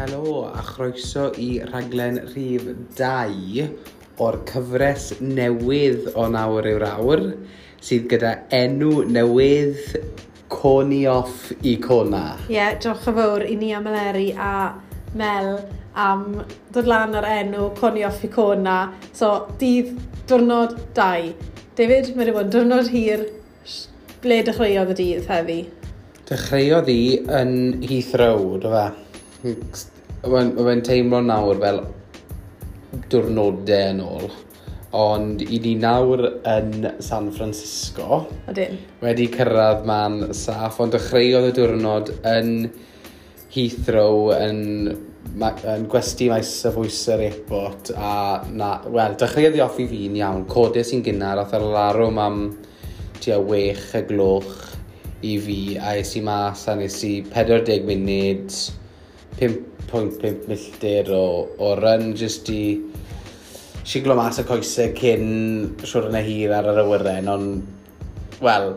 Helo a chroeso i rhaglen rhif 2 o'r cyfres newydd o nawr yw'r awr sydd gyda enw newydd Coni Off i Cona. Ie, yeah, diolch yn fawr i ni am Eleri a Mel am dod lan ar enw Coni Off i Cona. So, dydd diwrnod 2. David, mae wedi bod yn diwrnod hir. Ble dechreuodd y dydd heddi? Dechreuodd i yn Heathrow, do fe mae fe'n teimlo nawr fel diwrnodau yn ôl. Ond i ni nawr yn San Francisco. Ydyn. Wedi cyrraedd man saff, ond dechreuodd y diwrnod yn Heathrow yn, yn gwesti maes y fwys yr airport a na, wel, dechreuodd i offi fi'n iawn. Codau sy'n gynnar, oedd yr larwm am tua wech y gloch i fi a es i mas a nes i 40 munud, 5 1.5 milltir o, o run jyst i siglo mas y coesau cyn siwr yna hir ar yr awyren, ond, wel,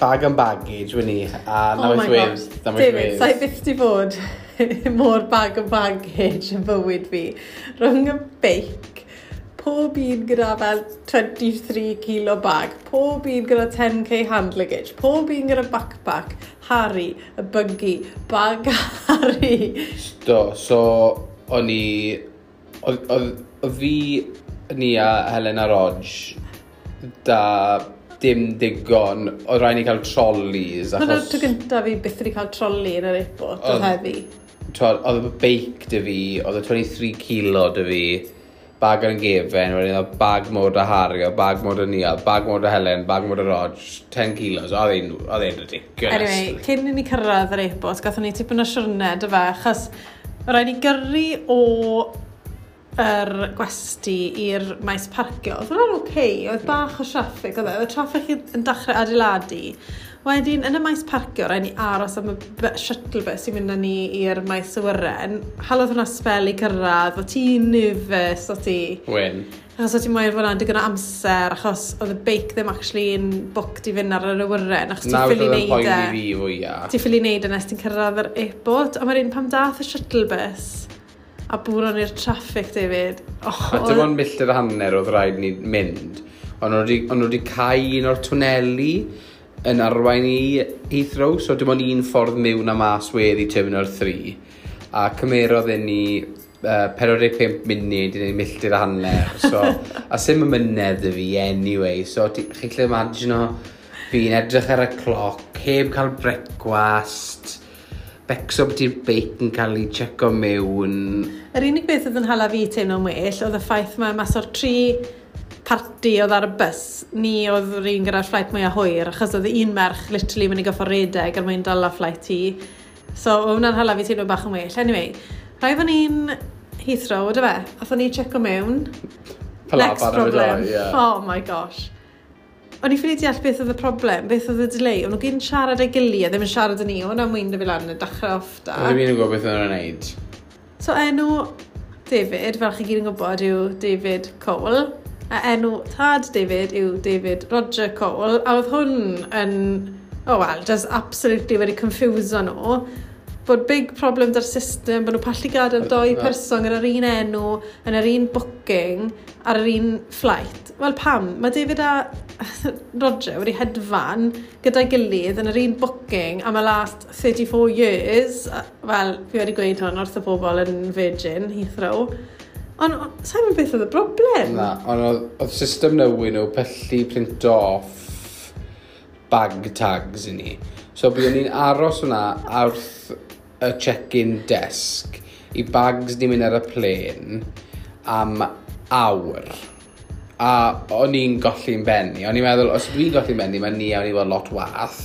bag yn baggage wyn ni, a oh na oh wyth wedd. David, sa'i byth di fod mor bag yn baggage yn bywyd fi. Rhwng y beic pob un gyda fel 23 kilo bag, pob un gyda 10k hand luggage, pob un gyda backpack, Harry, y buggy, bag Harry. Do, so o'n i... O fi, ni a Helen a Rog, da dim digon, oedd rhaid ni cael trolleys. Achos... Hwna'r tro gyntaf fi byth wedi cael trolley yn yr airport, oedd heddi. Oedd y beic dy fi, oedd y 23 kilo dy fi bag yn gefen, wedyn oedd bag mod o Harry, o bag mod o Nia, bag mod o Helen, bag mod o Rog, 10 kilos, oedd e'n ridiculous. Anyway, cyn i ni cyrraedd yr e-bost, gatho ni tipyn o siwrne, dy fe, achos rhaid ni gyrru o yr er gwesti i'r maes parcio. Oedd hwnna'n oce, okay. oedd bach o traffic, oedd e, oedd traffic yn dechrau adeiladu. Wedyn, yn y maes parcio, rhaid ni aros am y shuttle bus sy'n mynd â ni i'r maes awyren. Halodd hwnna spel i cyrraedd, o ti'n nifus, o ti... Wyn. Achos o ti'n moyn fod yna'n digon o amser, achos oedd y beic ddim actually yn booked i fynd ar yr awyren, achos ti'n ffili neud e. Nawr oedd y e. fi fwyaf. Ti'n ffili neud e nes ti'n cyrraedd yr airport, a mae'r un pam dath y shuttle bus a bwron i'r traffic, David. Oh, a dim ond milltir hanner oedd rhaid ni mynd. Ond nhw wedi cael un o'r twneli, yn arwain i Heathrow, so dim ond un ffordd mewn a mas weddi Terminal 3. A cymerodd i ni uh, 45 munud i ni milltir a hanner. So, a sy'n mynedd y fi anyway, so chi'n lle imagino fi'n edrych ar y cloc, heb cael brecwast, becso beth i'r beic yn cael ei checo mewn. Yr unig beth oedd yn hala fi teimlo'n well oedd y ffaith mae mas o'r tri parti oedd ar y bus, ni oedd yr un gyda'r fflait mwy a hwyr, achos oedd un merch literally mynd i goffa redeg ar mwyn dal a fflait hi. So, oedd hwnna'n hala fi teimlo bach yn well. Anyway, rhaid fan ni'n Heathrow, oedd fe? Oedd ni'n checo mewn. Next problem. Yeah. Oh my gosh. O'n i ffili deall beth oedd y problem, beth oedd y delay. O'n nhw gyn siarad ei gilydd, ddim yn siarad â ni. O'n am wynd y fi lan y dechrau offda. O'n i'n gwybod beth oedd nhw'n gwneud. So enw David, fel chi gyd yn gwybod, yw David Cole. A enw tad David yw David Roger Cole, a oedd hwn yn, oh well, just absolutely wedi confuso nhw bod big problem da'r system, bod nhw'n pallu gadael doi person gyda'r un enw, yn yr un booking, ar yr un flight. Wel pam, mae David a Roger wedi hedfan gyda'i gilydd yn yr un booking am y last 34 years. Wel, fi wedi gweud hwn wrth y bobl yn Virgin, Heathrow. Ond sa'n mynd beth oedd y broblem? Na, ond oedd- oedd system newid nhw pellu print off bag tags i ni. So byddwn ni'n aros hwnna wrth y check-in desk i bags ni'n mynd ar y plen am awr. A o'n i'n golli'n benni. O'n i'n meddwl, os dwi'n golli'n benni, mae ni awn i fod lot wath.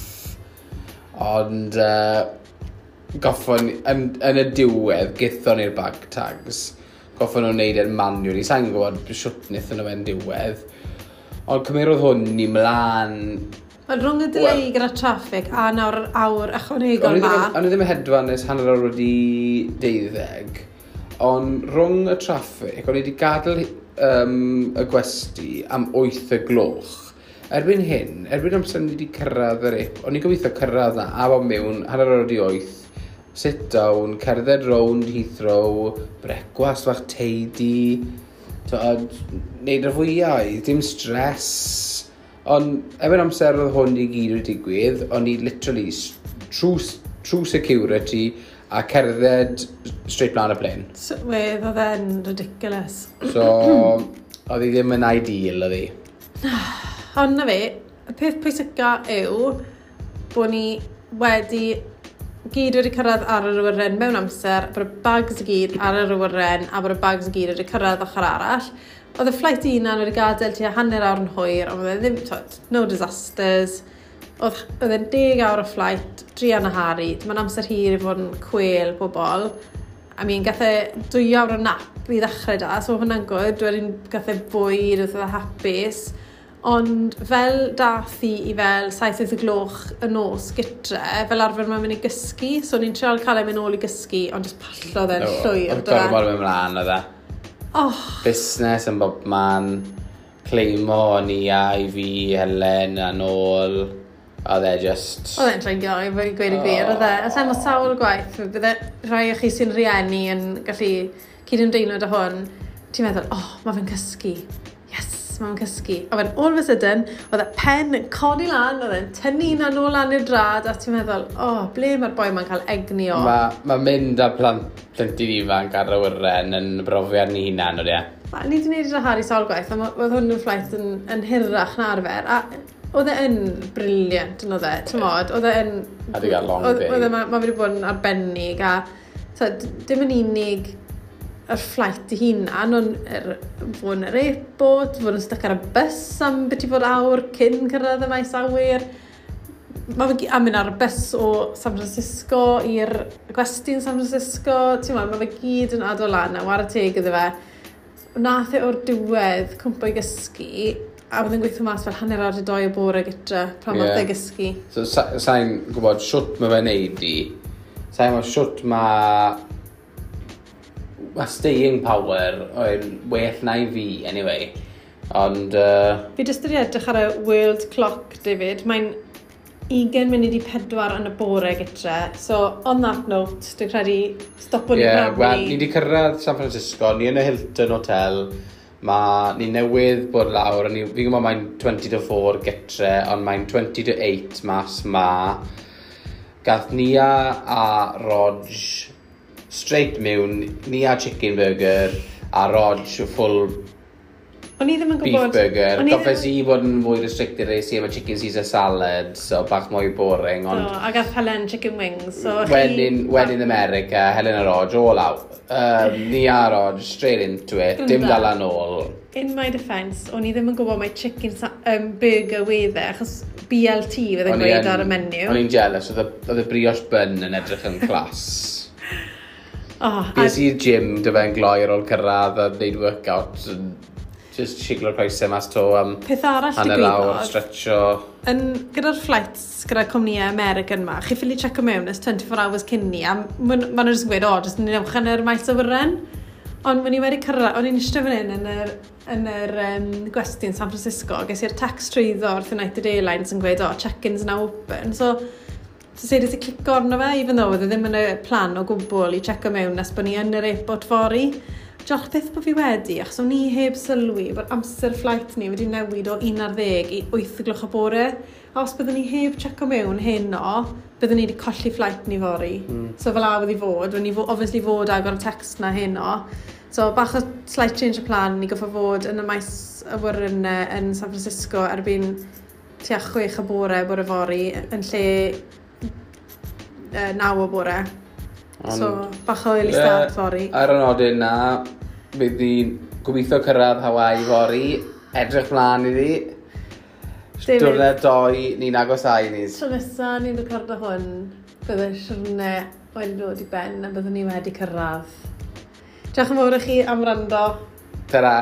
Ond... Uh, goffon yn, yn y diwedd gethon ni'r bag tags goffon nhw'n neud e'r e'n manually. Sa'n gwybod siwt wnaethon nhw e'n diwedd. Ond cymerodd hwn ni mlaen... Ond rhwng y dyleu well, gyda traffic a nawr awr ychwanegol ma... Ond i ddim yn hedfan nes hanner awr wedi deuddeg. Ond rhwng y traffic, o'n i wedi gadael um, y gwesti am 8 y gloch. Erbyn hyn, erbyn amser ni wedi cyrraedd yr eip, o'n i'n gobeithio cyrraedd na a bod mewn hanner awr wedi 8 sit down, cerdded rownd Heathrow, brecwast fach teidi, neud y fwyau, dim stress. Ond efo'r amser oedd hwn i gyd wedi digwydd, o'n i literally true, true security a cerdded straight mlaen y blaen. So, Wedd oedd e'n ridiculous. So, oedd hi ddim yn ideal oedd hi. Ond na fe, y peth pwysica yw bod ni wedi gyd wedi cyrraedd ar yr awyren mewn amser, bod y bags i gyd ar yr awyren a bod y bags i gyd wedi cyrraedd ochr arall. Oedd y flight i unan wedi gadael tua hanner awr yn hwyr, ond oedd e ddim, twyd, no disasters. Oedd, oedd e'n deg awr o flight, drian a hari, mae'n amser hir i fod yn cwel bobl. I mean, gath e dwy awr o nap i ddechrau da, so hwnna'n gwybod, dwi'n gath e fwyd, oedd e hapus. Ond fel dath i i fel saith y gloch y nos gytre, fel arfer mae'n mynd i gysgu, so ni'n treial cael ei mynd ôl i gysgu, ond jyst pallodd e'n llwyr. Oedd gormod mewn mlaen oedd e. Oh. Busnes yn bob man, cleimo o'n i a i fi, Helen, a nôl. Oedd e just... Oedd e'n dreigio, i fi gweud y gwir, oedd e. Alla mae sawl gwaith, bydde rhai o chi sy'n rieni yn gallu cyd-ymdeimlo dy hwn, ti'n meddwl, oh, mae fe'n cysgu mewn cysgu. A wedyn, all of a sudden, oedd y pen yn codi lan, oedd e'n tynnu na nôl lan i'r drad, a ti'n meddwl, o, oh, ble mae'r boi ma'n cael egni o? Mae ma mynd â plant, plentyn ifanc ar y wyren yn brofiad ni hunan, oedd e? Ni wedi gwneud yr Harry sawl gwaith, a oedd hwn yn fflaith yn, yn hirach na arfer, a oedd e yn briliant yn oedd e, ti'n modd, oedd e yn... A di gael long day. Oedd e, ma, ma wedi bod yn arbennig, a so, dim yn unig yr fflait i hunan, ond er, fod yn yr airport, fod yn stuck ar y bus am beth i fod awr cyn cyrraedd y maes awyr. Mae fe a mynd ar y bus o San Francisco i'r gwesti'n San Francisco, ti'n mae fe gyd yn adol lan a war y teg iddo fe. Nath e o'r diwedd cwmpo i gysgu, a bydd yn gweithio mas fel hanner awr i doi o bore gyda pan yeah. oedd e gysgu. So, sa'n sa gwybod siwt mae fe'n neud i, sa'n gwybod siwt mae mae staying power oedd well na i fi, anyway. Ond... Uh... Fi jyst wedi edrych ar y world clock, David. Mae'n 20 munud i 4 yn y bore gytre. So, on that note, dwi'n credu stopwn yeah, i well, ni wedi cyrraedd San Francisco, ni yn y Hilton Hotel. Mae ni newydd bod lawr, ni, fi'n gwybod mae'n 20 to 4 gytre, ond mae'n 20 to 8 mas ma. Gath Nia a Rog straight mewn, ni a chicken burger, a Rog full O'n i ddim yn beef gwybod... burger. O'n i Goffes i fod yn fwy restricted reis i efo chicken Caesar salad, so bach mwy boring, ond... Do, a gath Helen chicken wings, so wedyn, when Wedyn America, Helen a Rog, all out. Um, ni a Rog, straight into it, dim dal yn ôl. In my defence, o'n i ddim yn gwybod mae chicken um, burger wedde, achos BLT fydd yn gweud ar y menu. O'n i'n jealous, oedd y brioche bun yn edrych yn clas. Oh, Bys i'r gym dy fe'n gloi ar ôl cyrraedd a wneud workout. yn just siglo'r coesau mas to am Peth arall hanner awr, digwyddodd. stretcho. Yn gyda'r flights gyda cwmnïau American ma, chi ffili check mewn ys 24 hours cyn ni, a ma'n ma nhw'n gweud, o, jyst ni'n ewch yn yr maes o wyren. Ond ma'n i wedi cyrraedd, o'n i'n eistedd fan hyn yn yr, yn yr um, gwestiwn San Francisco, ges i'r text trwyddo wrth United Airlines yn gweud, o, check-ins now open. So, So sef wedi clic arno fe, even though oedd e ddim yn y plan o gwbl i checo mewn nes bod ni yn yr airport fori. Diolch beth bod fi wedi, achos o'n i heb sylwi bod amser flight ni wedi newid o 11 i 8 gloch o bore. A os byddwn ni heb checo mewn heno, byddwn ni wedi colli flight ni fori. Mm. So fel awedd i fod, o'n i fo, obviously fod agor y text na heno. So bach o slight change o plan, ni goffa fod yn y maes awyrnau e, yn San Francisco erbyn tua 6 o bore bore fori, yn lle uh, naw o bore. Ond, so, bach o eili start fori. Ar y nodyn na, bydd ni'n gobeithio cyrraedd Hawaii fori, edrych mlaen i ni. Diwrnod doi, ni'n agos ai ni. Tro nesa, ni'n recordo hwn, bydde siwrne wedi dod i ben a byddwn ni wedi cyrraedd. Diolch yn fawr i chi am rando. Tara.